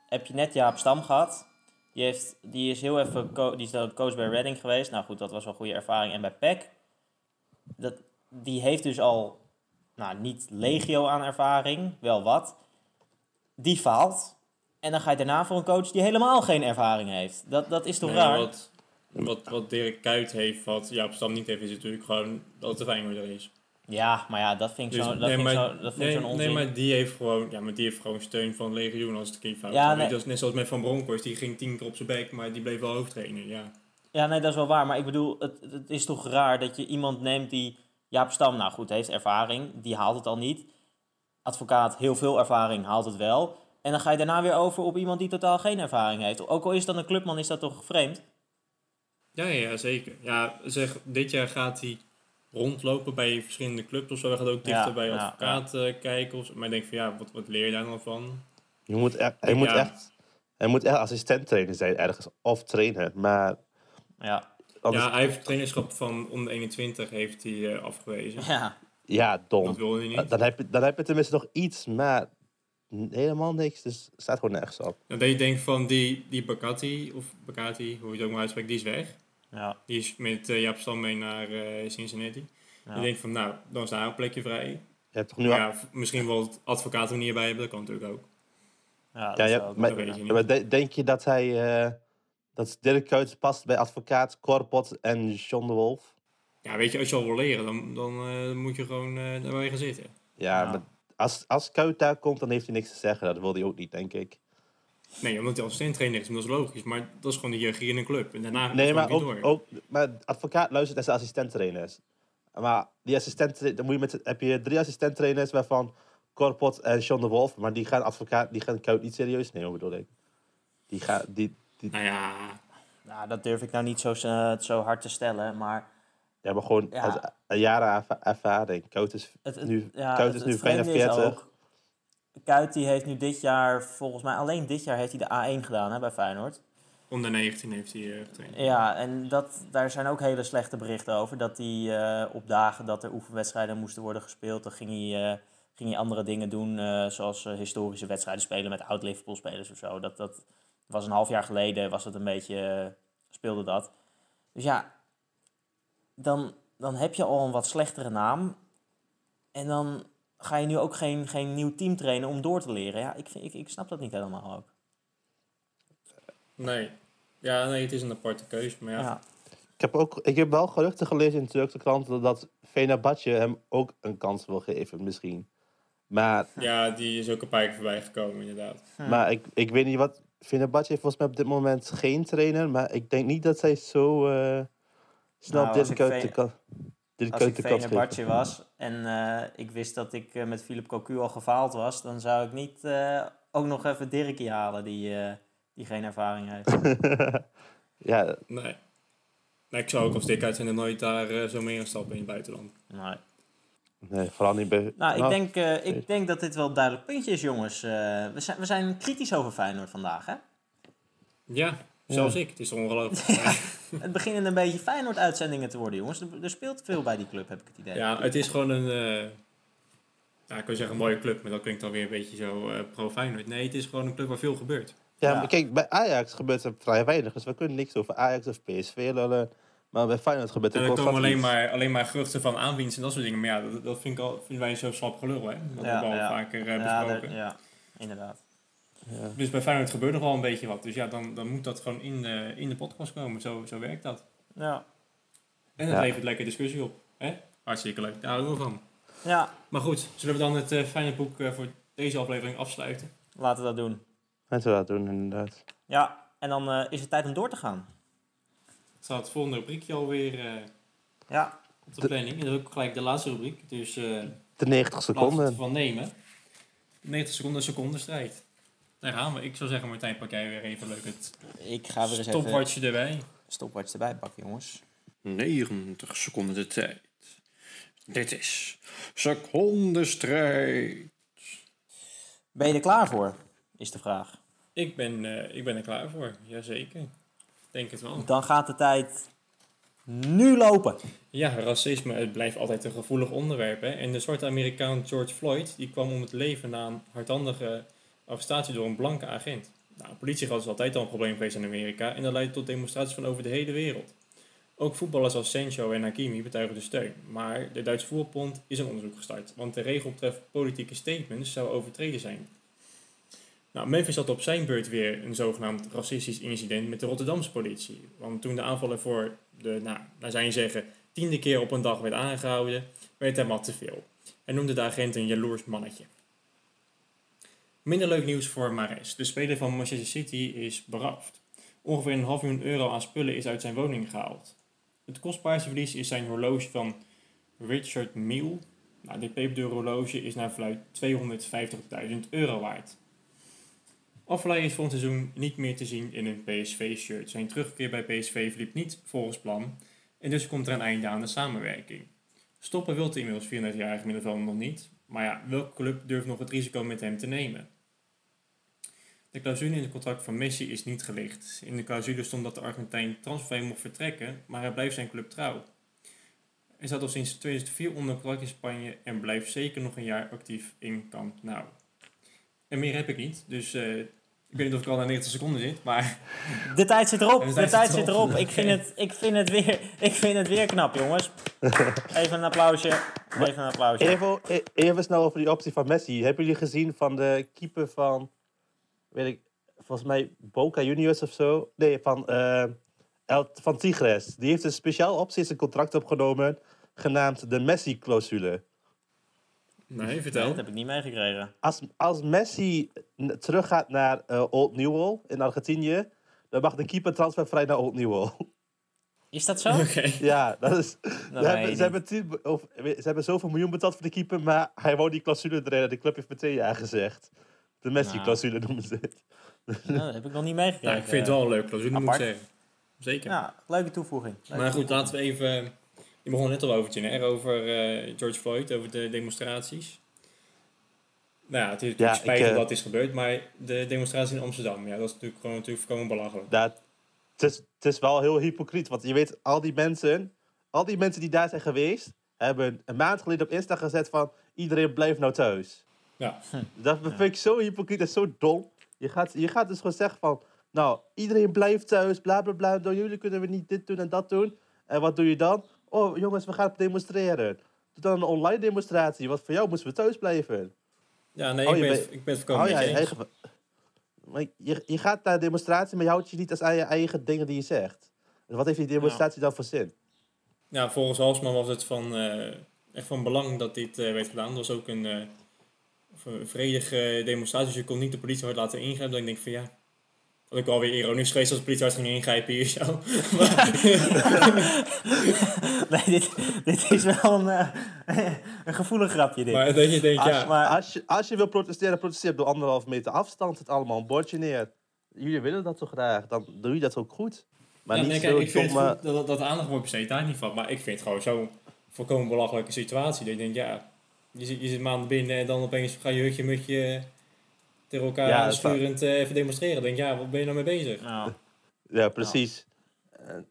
heb je net Jaap Stam gehad. Die, heeft, die is heel even co- die is dan coach bij Reading geweest. Nou goed, dat was wel een goede ervaring. En bij PEC, dat, die heeft dus al, nou niet legio aan ervaring, wel wat. Die faalt. En dan ga je daarna voor een coach die helemaal geen ervaring heeft. Dat, dat is toch Nee, raar? Wat, wat, wat Dirk Kuyt heeft, wat Jaap Stam niet heeft, is natuurlijk gewoon dat het de Feyenoorder is. Ja, maar ja, dat vind ik Dus, zo- dat nee, vind ik maar, zo- dat vind nee, zo'n onzin. nee, maar die heeft gewoon, ja, maar die heeft gewoon steun van legioen als het keer fout Ja, nee. Dat is net zoals met Van Bronckhorst, die ging tien keer op zijn bek, maar die bleef wel hoofdtrainer, ja. Ja, nee, dat is wel waar. Maar ik bedoel, het, het is toch raar dat je iemand neemt die... Jaap Stam, nou goed, heeft ervaring. Die haalt het al niet. Advocaat, heel veel ervaring, haalt het wel. En dan ga je daarna weer over op iemand die totaal geen ervaring heeft. Ook al is dat een clubman, is dat toch vreemd? Ja, ja, zeker. Ja, zeg, dit jaar gaat hij rondlopen bij verschillende clubs of zo. Hij gaat ook dichter Ja, bij ja, advocaat eh, kijken. Of, maar ik denk van, ja, wat, wat leer je daar dan van? Je moet hij, moet echt, hij moet echt assistent trainer zijn ergens. Of trainer. Maar Ja, anders, Ja, hij heeft trainerschap van onder 21 heeft hij eh, afgewezen. ja. ja, dom. Dat hij niet. Dan heb, je, dan heb je tenminste nog iets, maar helemaal niks. Dus het staat gewoon nergens op. Dan dat je denkt van die, die Bacatti, of Bacatti, hoe je het ook maar uitspreekt, die is weg. Ja, Die is met eh, Jaap Stam mee naar eh, Cincinnati. ja. Je denkt van, nou, dan is daar een plekje vrij. Je hebt toch nu ja, misschien wel het advocaat er niet bij hebben, dat kan natuurlijk ook. ja, dat Ja, ook maar, je de- denk je dat hij... eh, dat Dirk Kuyt past bij advocaat Korpot en John de Wolf? Ja, weet je, als je al wil leren, dan, dan eh, moet je gewoon eh daar je gaan zitten. Ja, Ja. maar als, als Kuyt daar komt, dan heeft hij niks te zeggen. Dat wil hij ook niet, denk ik. Nee, omdat hij assistent trainer is, maar dat is logisch. Maar dat is gewoon de hiërarchie in een club. En daarna Nee, maar ook, door. ook maar advocaat luistert naar zijn assistenttrainers. Maar die assistent, dan moet je met, heb je drie assistenttrainers waarvan Korpot en John de Wolf, maar die gaan advocaat, die gaan Kuyt niet serieus nemen, bedoel ik. Die gaan, die, die, Nou ja, Nou, dat durf ik nou niet zo, eh, zo hard te stellen, maar... die hebben gewoon Ja. als- een jaren erva- ervaring. Kuyt is Het, het, nu, ja, is nu het bijna vreemde is 40. ook, Kuit die heeft nu dit jaar, volgens mij alleen dit jaar heeft hij de A1 gedaan hè, bij Feyenoord. onder 19 heeft hij eh getraind. Ja, en dat, daar zijn ook hele slechte berichten over. Dat hij eh, op dagen dat er oefenwedstrijden moesten worden gespeeld, dan ging hij, eh, ging hij andere dingen doen, zoals historische wedstrijden spelen met oud-Liverpool-spelers of zo. Dat, dat was een half jaar geleden, was het een beetje, speelde dat. Dus ja, dan, dan heb je al een wat slechtere naam. En dan ga je nu ook geen, geen nieuw team trainen om door te leren. Ja, ik, vind, ik, ik snap dat niet helemaal ook. Nee. Ja, nee, het is een aparte keuze. Maar ja, Ja, Ik heb, ook, ik heb wel geruchten gelezen in de Turkse kranten dat Fenerbahce hem ook een kans wil geven, misschien. Maar, ja die is ook een paar keer voorbij gekomen, inderdaad. Hm. maar ik, ik weet niet wat. Fenerbahce heeft volgens mij op dit moment geen trainer, maar ik denk niet dat zij zo eh, snel Nou, kan. Dit Als ik Fenerbahce was en eh, ik wist dat ik eh, met Philip Cocu al gefaald was, dan zou ik niet eh, ook nog even Dirkie halen die, eh, die geen ervaring heeft. ja, Nee. nee. Ik zou ook als dik uit zijn er nooit daar zo mee gaan stappen in het buitenland. Nee. nee, vooral niet bij. Nou, ik, denk, eh, nee. ik denk dat dit wel een duidelijk puntje is, jongens. Eh, we, zijn, we zijn kritisch over Feyenoord vandaag, hè? Ja, zelfs ik. Het is ongelooflijk. Het beginnen een beetje Feyenoord-uitzendingen te worden, jongens. Er, er speelt veel bij die club, heb ik het idee. Ja, het is gewoon een, eh ja, ik wil zeggen een mooie club, maar dat klinkt dan weer een beetje zo eh pro-Feyenoord. Nee, het is gewoon een club waar veel gebeurt. Ja, Ja. maar kijk, bij Ajax gebeurt er vrij weinig, dus we kunnen niks over Ajax of PSV lullen. Maar bij Feyenoord gebeurt er er komen alleen iets. maar, alleen maar geruchten van aanwinst en dat soort dingen. Maar ja, dat, dat vind ik al, vinden wij zo slap gelul, hè. Dat Ja, hebben we al ja. vaker eh, ja, besproken. ja, inderdaad. Ja. Dus bij Feyenoord gebeurt nog wel een beetje wat. Dus ja, dan, dan moet dat gewoon in de, in de podcast komen. Zo, zo werkt dat. Ja. En het Ja. levert lekker discussie op. Hè? Hartstikke leuk. Daar houden we van. ja, Maar goed, zullen we dan het uh, Feyenoordboek eh, voor deze aflevering afsluiten? laten we dat doen. Laten we dat doen, inderdaad. Ja, en dan eh, is het tijd om door te gaan. Het staat het volgende rubriekje alweer eh Ja, op de planning. En dat is ook gelijk de laatste rubriek. Dus eh De 90 laten we seconden. het van nemen. 90 seconden, seconde strijd. Daar gaan we. Ik zou zeggen, Martijn, pak jij weer even leuk het ik ga weer eens even erbij. stopwatch erbij pakken, jongens. 90 seconden de tijd. Dit is secondenstrijd. Ben je er klaar voor? Is de vraag. Ik ben, eh, ik ben er klaar voor, jazeker. Denk het wel. Dan gaat de tijd nu lopen. Ja, racisme het blijft altijd een gevoelig onderwerp. Hè? En de zwarte Amerikaan George Floyd die kwam om het leven na een hardhandige arrestatie door een blanke agent. Nou, politiegeweld is altijd al een probleem geweest in Amerika en dat leidt tot demonstraties van over de hele wereld. Ook voetballers als Sancho en Hakimi betuigen de steun. Maar de Duitse voetbalbond is een onderzoek gestart, want de regel betreft politieke statements zou overtreden zijn. Nou, Memphis had op zijn beurt weer een zogenaamd racistisch incident met de Rotterdamse politie. Want toen de aanvaller voor de, nou, naar zijn zeggen, tiende keer op een dag werd aangehouden, werd hem wat te veel. Hij noemde de agent een jaloers mannetje. Minder leuk nieuws voor Mares. De speler van Manchester City is beroofd. Ongeveer een half miljoen euro aan spullen is uit zijn woning gehaald. Het kostbaarste verlies is zijn horloge van Richard Mille. Nou, dit peperdure horloge is naar verluidt 250.000 euro waard. Affelay is volgend seizoen niet meer te zien in een PSV-shirt. Zijn terugkeer bij PSV verliep niet volgens plan en dus komt er een einde aan de samenwerking. Stoppen wil de inmiddels 34-jarige middenvelder nog niet, maar ja, welke club durft nog het risico met hem te nemen? De clausule in het contract van Messi is niet gelicht. In de clausule stond dat de Argentijn transfervrij mocht vertrekken, maar hij blijft zijn club trouw. Hij staat al sinds 2004 onder contract in Spanje en blijft zeker nog een jaar actief in Camp Nou. En meer heb ik niet, dus eh, ik weet niet of ik al naar 90 seconden zit, maar De tijd zit erop. De De tijd tijd zit erop. Ik vind het, ik vind het, weer, ik vind het weer knap, jongens. Even een applausje. Even een applausje. Even, even snel over die optie van Messi. Hebben jullie gezien van de keeper van, weet ik, volgens mij Boca Juniors of zo? Nee, van, eh, El, van Tigres. Die heeft een speciaal optie in zijn contract opgenomen, genaamd de Messi-clausule. nee, Nee, vertel. dat heb ik niet meegekregen. Als, als Messi teruggaat naar eh, Old Newell in Argentinië, dan mag de keeper transfervrij naar Old Newell. Is dat zo? Oké. ja, dat is... Dat Ze hebben, ze, hebben tien- of, ze hebben zoveel miljoen betaald voor de keeper, maar hij wou die clausule erin en de club heeft meteen ja gezegd. De Messi-clausule noemen ze het. niet. Nou, dat heb ik nog niet meegekregen. Nou, ik vind het wel een leuk clausule, moet ik zeggen. Zeker. Ja, leuke toevoeging. Leuke Maar goed, toevoeging. laten we even... Je begon net al over, Tjener, over eh, George Floyd, over de demonstraties. Nou ja, het is natuurlijk Ja, spijtig ik, eh, dat is gebeurd, maar de demonstratie in Amsterdam, ja, dat is natuurlijk gewoon natuurlijk voorkomen belachelijk. Dat, het, is, het is wel heel hypocriet, want je weet, al die mensen, al die mensen die daar zijn geweest, hebben een maand geleden op Insta gezet van, iedereen blijft nou thuis. Ja. Dat vind ik zo hypocriet en zo dom. Je gaat, je gaat dus gewoon zeggen van, nou, iedereen blijft thuis, bla bla bla. Door jullie kunnen we niet dit doen en dat doen. En wat doe je dan? Oh, jongens, we gaan demonstreren. Doe dan een online demonstratie, want voor jou moesten we thuis blijven. Ja, nee, Oh, ik, ben, ik ben het voorkomen eens. eigen... Maar je, je gaat naar een demonstratie, maar je houdt je niet als aan je eigen dingen die je zegt. En wat heeft die demonstratie dan voor zin? Ja, volgens Halsman was het van, eh, echt van belang dat dit eh, werd gedaan. Dat was ook een, eh, vredige demonstratie, dus je kon niet de politie hard laten ingrijpen. Dan denk ik van ja, had ik wel weer ironisch geweest als de politie hard ging ingrijpen hier zo. nee, dit, dit is wel een, eh, een gevoelig grapje, dit. maar dat je denkt, Als, ja, maar- als, je, als je wil protesteren, protesteer op de anderhalf meter afstand. Het allemaal een bordje neer. Jullie willen dat zo graag, dan doe je dat ook goed. Maar ja, niet nee, kijk, ik vind goed dat, dat, dat aandacht wordt besteed daar niet van. Maar ik vind het gewoon zo'n volkomen belachelijke situatie. Dat je denkt, ja, je zit, je zit maanden binnen en dan opeens ga je hutje mutje tegen elkaar Ja, dat aansturend eh, even demonstreren. Dan denk ja, wat ben je nou mee bezig? Ja. Ja, precies. En, en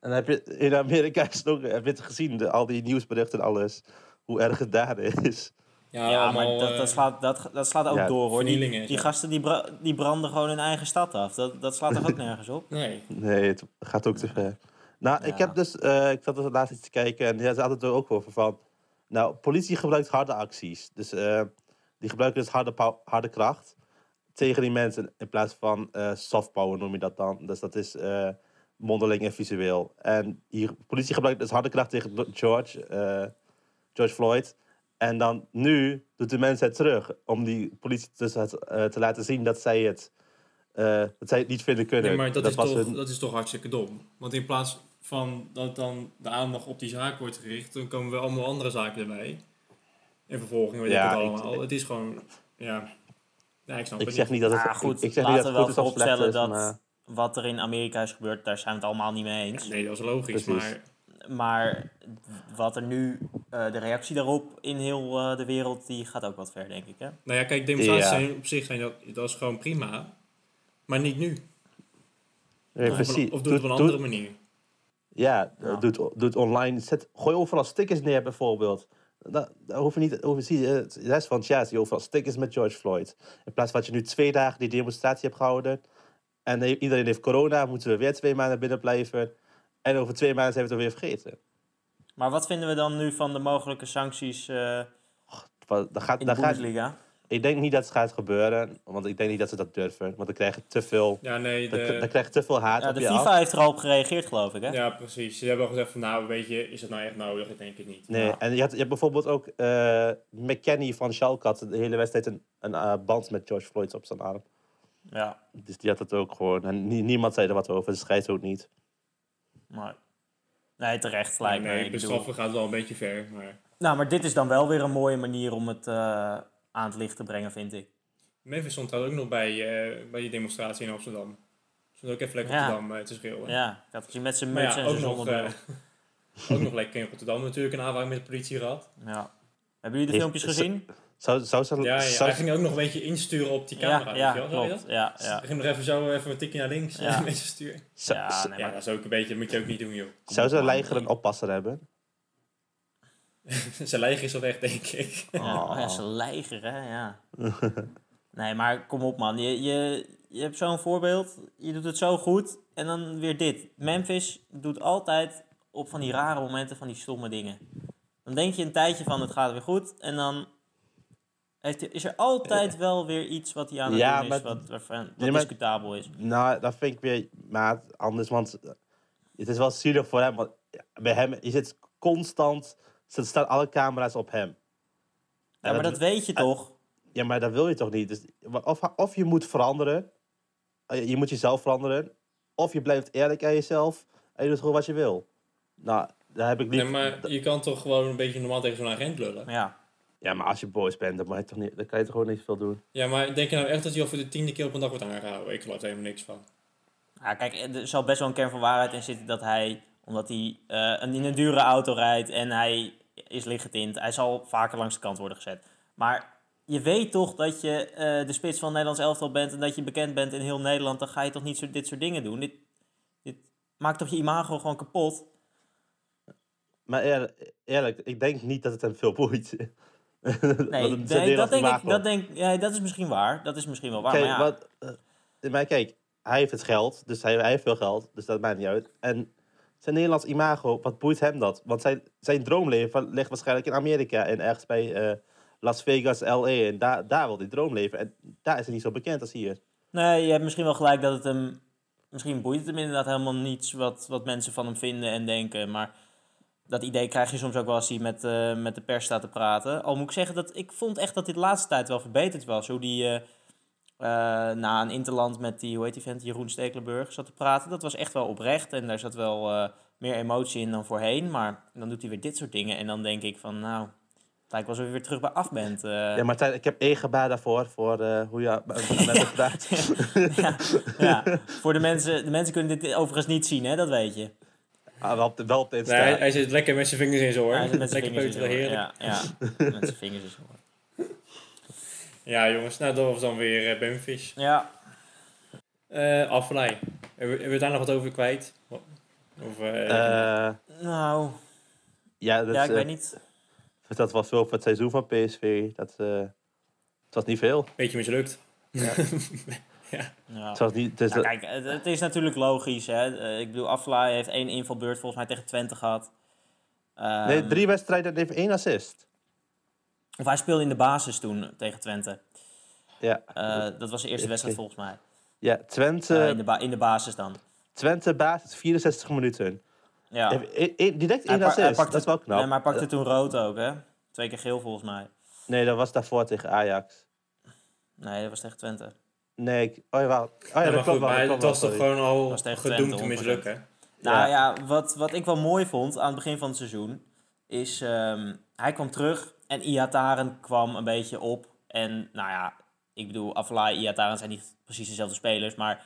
dan heb je, in Amerika is het ook, heb je het gezien, de, al die nieuwsberichten en alles. Hoe erg het daar is. Ja, Ja, maar allemaal, dat, eh, dat, slaat, dat, dat slaat ook ja, door hoor. Die, en die gasten die, bra- die branden gewoon hun eigen stad af. Dat, dat slaat toch ook nergens op? Nee. Nee, het gaat ook te ver. Nou, ik heb dus, eh, ik zat dus laatst iets te kijken en ja, ze hadden het er ook over van. Nou, politie gebruikt harde acties. Dus eh, die gebruiken dus harde, harde kracht tegen die mensen in plaats van eh soft power noem je dat dan. Dus dat is eh, mondeling en visueel. En hier, politie gebruikt dus harde kracht tegen George, George Floyd. En dan nu doet de mensheid terug om die politie dus het, te laten zien dat zij het, dat zij het niet vinden kunnen. Nee, maar dat, is toch, hun- dat is toch hartstikke dom. Want in plaats van dat dan de aandacht op die zaak wordt gericht, dan komen weer allemaal andere zaken erbij. En vervolging, weet Ja, ik het ik- allemaal. het is gewoon, ja... Ja, ik snap Ik het zeg niet. niet dat het, Ah, goed, ik, zeg niet laten dat we het wel vooropstellen dat maar wat er in Amerika is gebeurd, daar zijn we het allemaal niet mee eens. Nee, dat is logisch, Precies. maar... Maar wat er nu, eh, de reactie daarop in heel eh, de wereld, die gaat ook wat ver, denk ik. Hè? Nou ja, kijk, demonstraties Ja. zijn op zich zijn dat, dat is gewoon prima. Maar niet nu. Nee, Of, precies. of doe het op een andere manier. Ja, Ja. Doe, het, doe het online. Zet, gooi overal stickers neer bijvoorbeeld. Dat, dat hoef je niet. Hoef je, zie je, de rest van het jaar zie je overal stickers met George Floyd. In plaats van dat je nu twee dagen die demonstratie hebt gehouden. En iedereen heeft corona, moeten we weer twee maanden binnen blijven. En over twee maanden zijn we het alweer vergeten. Maar wat vinden we dan nu van de mogelijke sancties eh, Dat gaat, in dat de gaat, Bundesliga? Ik denk niet dat het gaat gebeuren. Want ik denk niet dat ze dat durven. Want dan krijg je te veel, Ja, nee, dan, dan krijg je te veel haat Ja, op de je FIFA af. heeft er al op gereageerd, geloof ik. Hè? ja, precies. Ze hebben al gezegd van, nou, weet je, is het nou echt nodig? Ik denk het niet. Nee, en je hebt, je hebt bijvoorbeeld ook eh McKenny van Schalke had de hele wedstrijd een, een eh, band met George Floyd op zijn arm. Ja, Dus die had het ook gewoon. En nie- niemand zei er wat over, de scheids ook niet. maar... Nee, terecht lijkt me. nee, Ik bedoel- bestraffen gaat wel een beetje ver, maar... Nou, maar dit is dan wel weer een mooie manier om het eh, aan het licht te brengen, vind ik. Memphis stond trouwens ook nog bij, eh, bij die demonstratie in Amsterdam. Stond ook even lekker Ja. Rotterdam eh, te schreeuwen. Ja, ik had gezien met zijn muts ja, en ook zijn eh, ook nog lekker in Rotterdam natuurlijk een aanvaring met de politie gehad. ja. Hebben jullie de filmpjes gezien? Zou, zou ze, Ja, ja, zou hij ging ook nog een beetje insturen op die Ja, camera. ja, weet je wel, Zag je klopt. dat? Ja, ja. Hij ging nog even zo even een tikje naar links Ja. en mensen sturen. zou- Ja, zou- nee, Ja, maar- dat is ook een beetje, dat moet je ook niet doen joh. zou ze een leiger een oppasser hebben? Zijn lijger is al weg, denk ik. Oh ja, ze leigeren, hè, ja. nee, maar kom op, man. Je, je, je hebt zo'n voorbeeld, je doet het zo goed, en dan weer dit. Memphis doet altijd op van die rare momenten van die stomme dingen. Dan denk je een tijdje van, het gaat weer goed, en dan heeft, is er altijd wel weer iets wat hij aan het Ja, doen is, maar- wat, maar- discutabel is. Nou, dat vind ik weer maat anders. Want eh, het is wel zielig voor hem. Want bij hem is het constant. Er staan alle camera's op hem. Ja, maar dat weet je toch? Ja, maar dat wil je toch niet? Dus of, of je moet veranderen. eh, Je moet jezelf veranderen. Of je blijft eerlijk aan jezelf. En je doet gewoon wat je wil. Nou, daar heb ik niet... Nee, maar je kan toch gewoon een beetje normaal tegen zo'n agent lullen. Ja. Ja, maar als je boos bent, dan, moet je toch niet, dan kan je toch gewoon niet veel doen. Ja, maar denk je nou echt dat hij al voor de tiende keer op een dag wordt aangehouden? Ik geloof er helemaal niks van. Ja, kijk, er zal best wel een kern van waarheid in zitten dat hij, omdat hij eh, een, in een dure auto rijdt en hij is lichtgetint, hij zal vaker langs de kant worden gezet. Maar je weet toch dat je eh, de spits van Nederlands elftal bent en dat je bekend bent in heel Nederland, dan ga je toch niet zo, dit soort dingen doen. Dit, dit maakt toch je imago gewoon kapot? Maar eerlijk, eerlijk, ik denk niet dat het hem veel boeit. Nee, dat, denk ik, dat, denk, ja, dat is misschien waar. Dat is misschien wel waar. Kijk, maar ja, wat, eh, maar kijk, hij heeft het geld, dus hij, hij heeft veel geld, dus dat maakt niet uit. En zijn Nederlands imago, wat boeit hem dat? Want zijn, zijn droomleven ligt waarschijnlijk in Amerika en ergens bij eh, Las Vegas, LA. En daar, daar wil hij droomleven. En daar is hij niet zo bekend als hier. Nee, je hebt misschien wel gelijk dat het hem... Misschien boeit het hem inderdaad helemaal niets wat, wat mensen van hem vinden en denken. Maar dat idee krijg je soms ook wel als hij met, eh, met de pers staat te praten. Al moet ik zeggen dat ik vond echt dat dit de laatste tijd wel verbeterd was. Hoe die eh, eh, na een interland met die, hoe heet die vent, Jeroen Stekelenburg zat te praten. Dat was echt wel oprecht en daar zat wel eh, meer emotie in dan voorheen. Maar dan doet hij weer dit soort dingen en dan denk ik van nou... Het lijkt wel alsof je weer terug bij af bent. eh. Ja, Martijn, ik heb één gebaar daarvoor, voor eh, hoe je met hem praat. ja, ja. Voor de mensen, de mensen kunnen dit overigens niet zien, hè? dat weet je. Ah, wel op de, wel op de Insta. Nee, hij, hij zit lekker met zijn vingers in zijn oor. Hij zit met zijn lekker vingers in peuteren, zijn oor. heerlijk. Ja, ja, met zijn vingers in zijn oor. Ja, jongens, nou dat was dan weer uh, Benfish. Ja, Eh Afvallei. Hebben, we- daar nog wat over kwijt? Of, eh, Eh, nou, ja, dat, ja, ik eh, weet niet. dat was veel voor het seizoen van PSV. Dat, eh, het was niet veel. beetje mislukt. Ja. Het was niet, dus, Nou, kijk, het, het is natuurlijk logisch. Hè? Eh, ik bedoel, Aflaai heeft één invalbeurt volgens mij tegen Twente gehad. Ehm, nee, drie wedstrijden en heeft één assist. Of hij speelde in de basis toen tegen Twente. Ja, Eh, dat was de eerste wedstrijd volgens mij. ja Twente, Eh, in, de ba- in de basis dan. Twente basis 64 minuten. Ja. Één- direct één pa- hij assist. pakte- dat is wel knap. Nee, maar hij pakte toen rood ook, hè? Twee keer geel volgens mij. Nee, dat was daarvoor tegen Ajax. Nee, dat was tegen Twente. Nee, ik, oh. Oh ja, Ja, dat maar klopt goed, wel. het was toch gewoon al was tegen gedoemd Twente, te 100%. mislukken. Nou ja, wat, wat ik wel mooi vond aan het begin van het seizoen, is ehm, hij kwam terug en Iataren kwam een beetje op. En nou ja, ik bedoel, Afellay en Iataren zijn niet precies dezelfde spelers, maar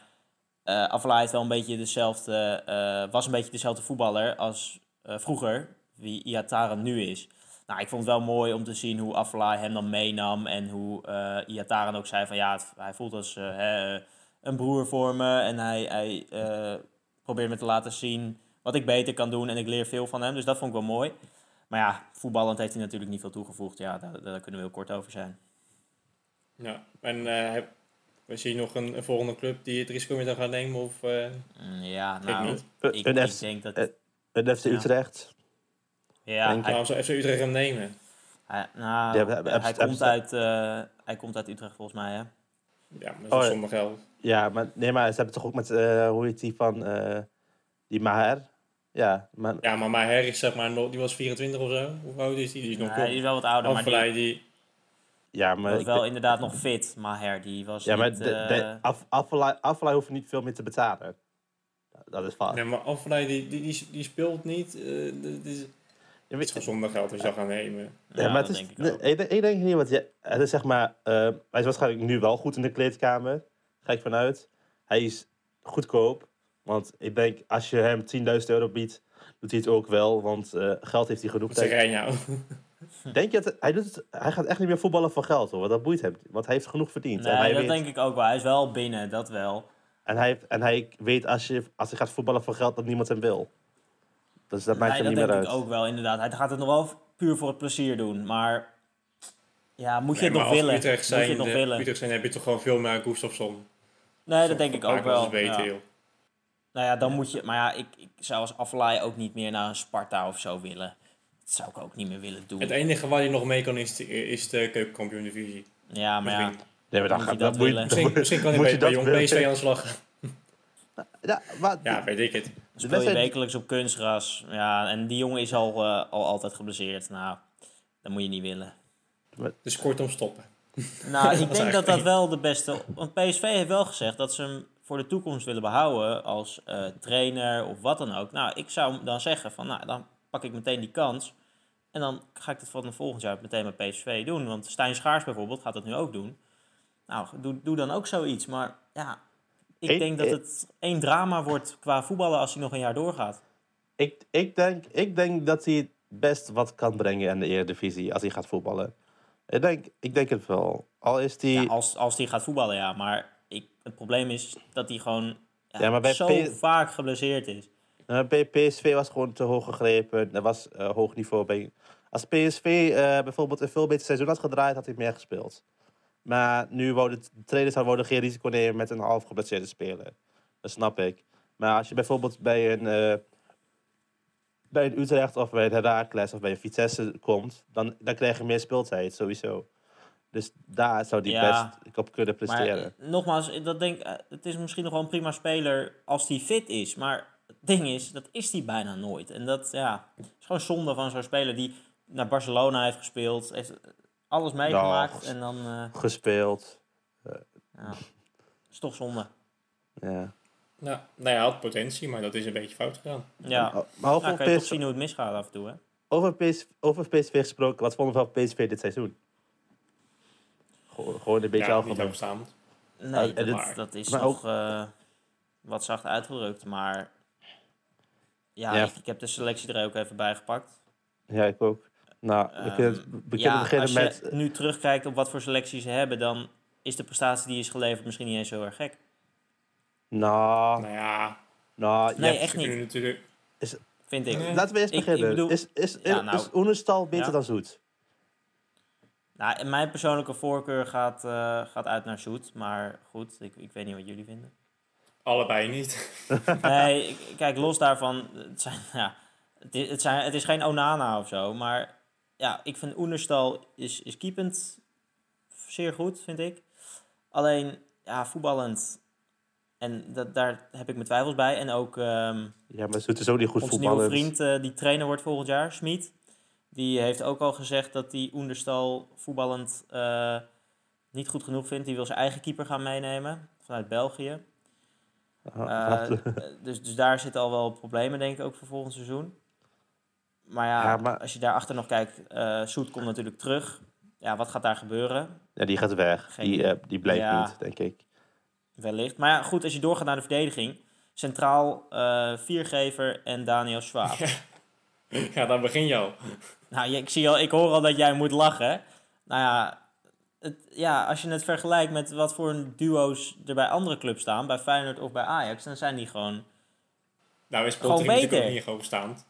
Afellay heeft wel een beetje dezelfde, eh, was een beetje dezelfde voetballer als eh, vroeger, wie Iataren nu is. Nou, ik vond het wel mooi om te zien hoe Afellay hem dan meenam en hoe Iataren ook zei van ja, hij voelt als hè, een broer voor me en hij, hij probeert me te laten zien wat ik beter kan doen en ik leer veel van hem. Dus dat vond ik wel mooi. Maar ja, voetballend heeft hij natuurlijk niet veel toegevoegd. Ja, daar, daar kunnen we heel kort over zijn. Ja, en eh, heb, we zien nog een, een volgende club die het risico met hem gaat nemen? Of, eh, Mm, Ja, Ik nou, niet. ik, Een ik F- denk dat... eh, Een FC Ja. Utrecht. Ja, denk hij, waarom zou FC Utrecht hem nemen? hij, nou, Ja, hij, komt uit, eh, hij komt uit Utrecht volgens mij, hè? Ja, maar dat Oh, is ja. zonder geld. Ja, maar, nee, maar ze hebben toch ook met, eh, hoe heet die van, eh, die Maher? Ja, maar, Ja, maar Maher is zeg maar, nog- die was 24 of zo. Hoe oud is die? Die is nog Ja, hij is wel wat ouder, maar die die... ja, maar, was ik- wel inderdaad nog fit. Maher, die was ja, maar niet... de, de, eh, af, hoeft niet veel meer te betalen. Dat is vast. Nee, maar Afvallei, die, die, die, die speelt niet. eh, dit is, Ja, het weet- is gewoon zonder geld als je dat gaat nemen. Ja, ja, maar het is, denk ik nee, ook. ik, denk- ik denk niet, want je, het is zeg maar, eh, hij is waarschijnlijk nu wel goed in de kleedkamer. Ga ik vanuit. Hij is goedkoop. Want ik denk, als je hem 10.000 euro biedt, doet hij het ook wel. Want eh, geld heeft hij genoeg. Wat zeg nou? Denk je dat hij, doet het, hij gaat echt niet meer voetballen voor geld hoor. Want dat boeit hem. Want hij heeft genoeg verdiend. en, Nee, hij dat weet, denk ik ook wel. Hij is wel binnen, dat wel. en, hij, en hij weet als, je, als hij gaat voetballen voor geld, dat niemand hem wil. Dus dat maakt hem dat niet denk meer ik uit. ook wel, inderdaad. Hij gaat het nog wel puur voor het plezier doen. Maar ja, moet je Nee, het nog als willen? Utrecht Moet je het nog eh, willen? Utrecht zijn, heb je toch gewoon veel meer Gustafsson. Nee, dat denk ik ook wel. Beter, Ja. joh. Nou ja, dan moet je... Maar ja, ik, ik zou als Aflaai ook niet meer naar een Sparta of zo willen. Dat zou ik ook niet meer willen doen. Het enige waar je nog mee kan is de, is de keukenkampioen divisie. Ja, maar ja. Misschien, Nee, maar dan gaat je dat moet misschien, misschien kan hij Moet bij, je bij dat jong? PSV aan de slag. Ja, maar Ja, weet ik het. Dan speel je wedstrijd- wekelijks op kunstgras. Ja, en die jongen is al, eh, al altijd geblesseerd. Nou, dat moet je niet willen. Dus kortom stoppen. Nou, ik denk dat dat wel de beste... Want PSV heeft wel gezegd dat ze hem voor de toekomst willen behouden als eh, trainer of wat dan ook. Nou, ik zou dan zeggen van, nou, dan pak ik meteen die kans. En dan ga ik het van volgend jaar meteen met PSV doen. Want Stijn Schaars bijvoorbeeld gaat dat nu ook doen. Nou, doe, doe dan ook zoiets. Maar ja, ik Ik- denk dat het één drama wordt qua voetballen als hij nog een jaar doorgaat. Ik, ik, denk, ik denk dat hij best wat kan brengen in de Eredivisie als hij gaat voetballen. Ik denk, ik denk het wel. Al is hij... Ja, als, als hij gaat voetballen, ja. Maar het probleem is dat hij gewoon ja, Ja, maar bij zo P- vaak geblesseerd is. Bij PSV was gewoon te hoog gegrepen. Er was eh, hoog niveau bij Als PSV eh, bijvoorbeeld een veel beter seizoen had gedraaid, had hij meer gespeeld. Maar nu wou de trainers zouden geen risico nemen met een half geblesseerde speler. Dat snap ik. Maar als je bijvoorbeeld bij een, eh, bij een Utrecht of bij een Heracles of bij een Vitesse komt, dan, dan krijg je meer speeltijd, sowieso. Dus daar zou die Ja. best op kunnen presteren. Maar nogmaals, dat denk, eh, het is misschien nog wel een prima speler als hij fit is. Maar het ding is, dat is hij bijna nooit. En dat ja, is gewoon zonde van zo'n speler die naar Barcelona heeft gespeeld. Heeft alles meegemaakt. En dan, eh Gespeeld. ja, is toch zonde. Ja. Nou, nou ja, hij had potentie, maar dat is een beetje fout gegaan. Ja, Maar nou, over, kan je toch PSV, zien hoe het misgaat af en toe, hè? over, PSV, over PSV gesproken, wat vonden we van PSV dit seizoen? Gewoon, een beetje ja, niet algemeen. hoogstaand. Nee, dat, het- dat is maar nog eh, wat zacht uitgedrukt. Maar ja, Ja. Ik, ik heb de selectie er ook even bij gepakt. Ja, ik ook. Nou, we Ehm, kunnen, we ja, kunnen beginnen als je met... nu terugkijkt op wat voor selectie ze hebben, dan is de prestatie die is geleverd misschien niet eens zo erg gek. Nou, Nou ja, nou, Nee, echt niet. natuurlijk... Vind ik. Nee. Laten we eerst Ik- ik beginnen. bedoel- is is, Ja, is, nou. is Oenestal beter Ja. dan Zoet? Nou, en mijn persoonlijke voorkeur gaat, eh, gaat uit naar Zoet. Maar goed, ik, ik weet niet wat jullie vinden. Allebei niet. Nee, kijk, los daarvan. Het, zijn, ja, het, is, het, zijn, het is geen Onana of zo. Maar ja, ik vind Oenerstal is, is keepend zeer goed, vind ik. Alleen, ja, voetballend. En dat, daar heb ik mijn twijfels bij. En ook ehm, Ja, maar Zoet is ook niet goed onze nieuwe voetballend. vriend eh, die trainer wordt volgend jaar, Smit. Die heeft ook al gezegd dat hij Oenderstal voetballend eh, niet goed genoeg vindt. Die wil zijn eigen keeper gaan meenemen vanuit België. Eh, dus, dus daar zitten al wel problemen, denk ik, ook voor volgend seizoen. Maar ja, Ja, maar- als je daarachter nog kijkt, eh Soet komt natuurlijk terug. Ja, wat gaat daar gebeuren? ja, die gaat weg. Geen- Die, eh, die Ja. niet, denk ik. Wellicht. Maar ja, goed, als je doorgaat naar de verdediging. Centraal eh, Viergever en Daniel Schwab. ja, dan begin je al. Nou, ik, zie al, ik hoor al dat jij moet lachen. Nou ja, het, ja, als je het vergelijkt met wat voor een duo's er bij andere clubs staan, bij Feyenoord of bij Ajax, dan zijn die gewoon... Nou is Pottering natuurlijk ook niet hoogstaand.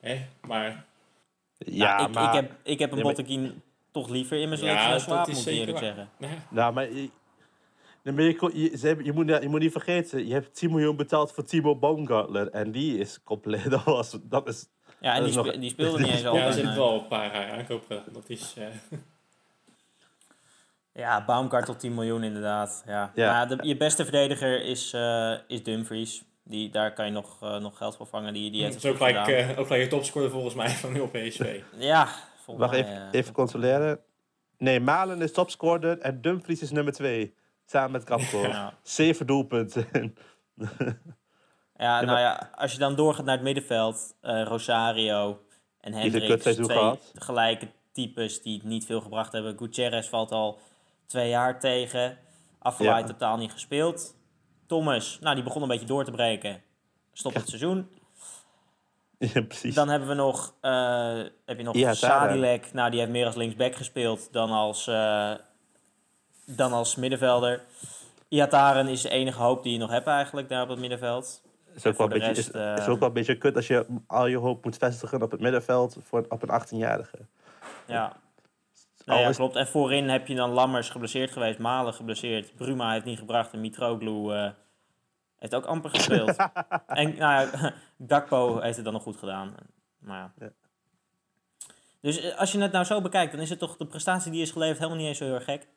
Hè? Maar Ja, Nou, ik, maar... ik, heb, ik heb een Ja, toch liever in mijn Ja, selectie Schwab, is moet ik zeker eerlijk waar. zeggen. nou ja, Nou, maar... Je, nee, maar je, kon- je, ze hebben- je, moet, je moet niet vergeten, je hebt 10 miljoen betaald voor Timo Baumgartler. En die is compleet... Dat, was, dat is... Ja, en die, is nog- spe- die speelde niet eens al. ja, er en, zitten wel een paar eh, aankopen. Dat is... eh, Ja, Baumgart tot 10 miljoen inderdaad. Ja. Ja. Maar de, je beste verdediger is, eh, is Dumfries. Die, daar kan je nog, eh, nog geld voor vangen. Die, die heeft dat is ook gelijk, eh, ook gelijk je topscorer volgens mij van heel PSV. Ja, volgens Wacht mij... even, even controleren. Nee, Malen is topscorer en Dumfries is nummer 2. Samen met Kapko. ja. Zeven doelpunten. Ja, nou ja, als je dan doorgaat naar het middenveld, eh, Rosario en Hendricks, twee gehad. gelijke types die niet veel gebracht hebben. Gutierrez valt al twee jaar tegen, Afgeleid Ja. totaal niet gespeeld. Thomas, nou die begon een beetje door te breken, stopt het seizoen. ja, precies. Dan hebben we nog, eh, heb je nog Ja. Sadilek, nou die heeft meer als linksback gespeeld dan als, eh, dan als middenvelder. Iataren is de enige hoop die je nog hebt eigenlijk daar op het middenveld. Is, ook wel een beetje, rest, is, eh, is ook wel een beetje kut als je al je hoop moet vestigen op het middenveld voor, op een 18-jarige. Ja. Klopt. En voorin heb je dan Lammers geblesseerd geweest, Malen geblesseerd. Bruma heeft niet gebracht en Mitroglou eh, heeft ook amper gespeeld. en nou ja, Gakpo heeft het dan nog goed gedaan. Maar ja. Ja. Dus eh, als je het nou zo bekijkt, dan is het toch de prestatie die is geleverd helemaal niet eens zo heel erg gek.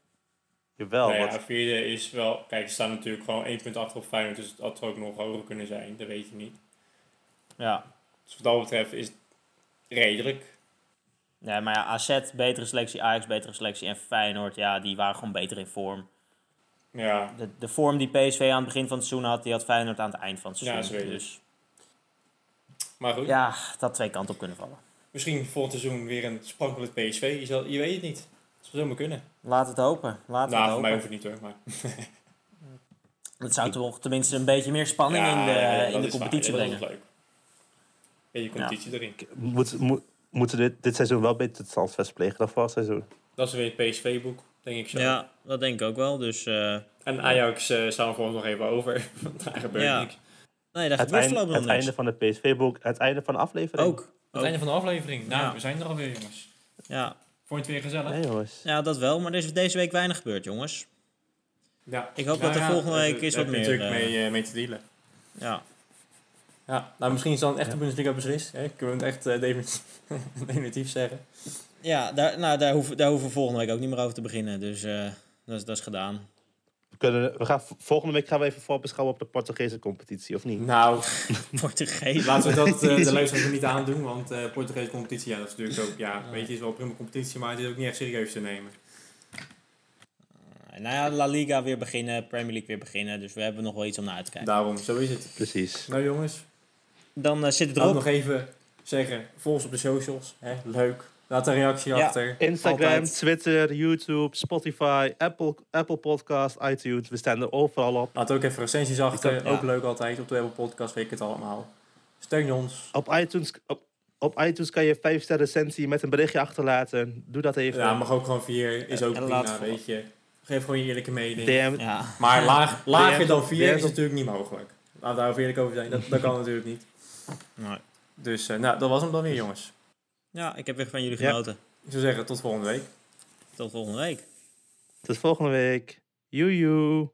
Jawel, nou ja, want vierde is wel... Kijk, ze staan natuurlijk gewoon één punt achter op Feyenoord. Dus het had ook nog hoger kunnen zijn. Dat weet je niet. Ja. Dus wat dat betreft is het redelijk. ja, maar ja, AZ betere selectie, Ajax betere selectie en Feyenoord, ja, die waren gewoon beter in vorm. Ja, De, de vorm die PSV aan het begin van het seizoen had, die had Feyenoord aan het eind van het Ja, seizoen. ik. dus maar goed. ja, het had twee kanten op kunnen vallen. Misschien volgend seizoen weer een sprankelend PSV. Je, zal, je weet het niet. Het zou zomaar kunnen. Laat het hopen. Laat nou, het voor mij hoeft het niet hoor. Maar, Het zou toch tenminste een beetje meer spanning in de, ja, in dat de waar. competitie Ja, dat brengen. is leuk. Beetje competitie erin. moet, moet, moeten dit, dit seizoen wel beter transfers plegen dan vorig seizoen. Dat is weer het PSV-boek, denk ik zo. dat denk ik ook wel. Dus eh, En Ajax eh staan we gewoon nog even over. Want daar gebeurt Ja. niks. nee, daar Het, gebeurt eind- voorlopig het nog niks. einde van de PSV-boek, het einde van de aflevering. Ook. Het einde van de aflevering. Nou, Ja. we zijn er alweer, jongens. Ja, Vond je het weer gezellig? Nee, jongens. ja dat wel. Maar er is deze week weinig gebeurd, jongens. Ja. Ik hoop dat er volgende week is wat meer, natuurlijk eh, mee, eh, mee te dealen. Ja. Ja, nou misschien is dan echt de Bundesliga beslist. Hè? Kunnen we het echt eh, definitief, definitief zeggen. Ja, daar, nou, daar, hoeven, daar hoeven we volgende week ook niet meer over te beginnen. Dus eh, dat, is, dat is gedaan. We kunnen, we gaan, volgende week gaan we even voorbeschouwen op de Portugese competitie, of niet? Nou, Portugees. laten we dat eh, de luisteraars niet aandoen. Want eh Portugese competitie, ja, dat is natuurlijk ook... Ja, weet je, is wel een prima competitie, maar het is ook niet echt serieus te nemen. Nou ja, La Liga weer beginnen, Premier League weer beginnen. Dus we hebben nog wel iets om naar uit te kijken. Daarom, zo is het. Precies. Nou jongens, Dan eh, zit het erop. nog even zeggen, volg ons op de socials. Hè? Leuk. Laat een reactie Ja. achter. Instagram, Altijd. Twitter, YouTube, Spotify, Apple, Apple Podcast, iTunes. We staan er overal op. Laat ook even recensies achter. Ja. Ook leuk altijd. Op de Apple Podcast weet ik het allemaal. Steun ons. Op iTunes, op, op iTunes kan je 5 sterren recensie met een berichtje achterlaten. Doe dat even. Ja, mag ook gewoon vier. Is ook En prima, laat- weet je. Geef gewoon je eerlijke mening. DM, Ja. Maar laag, lager dan vier is natuurlijk niet mogelijk. Laten we daar eerlijk over zijn. Dat, dat kan natuurlijk niet. Nee. Dus eh, nou, dat was hem dan weer, jongens. Ja, ik heb weer van jullie Ja. genoten. Ik zou zeggen, tot volgende week. Tot volgende week. tot volgende week. Joejoe.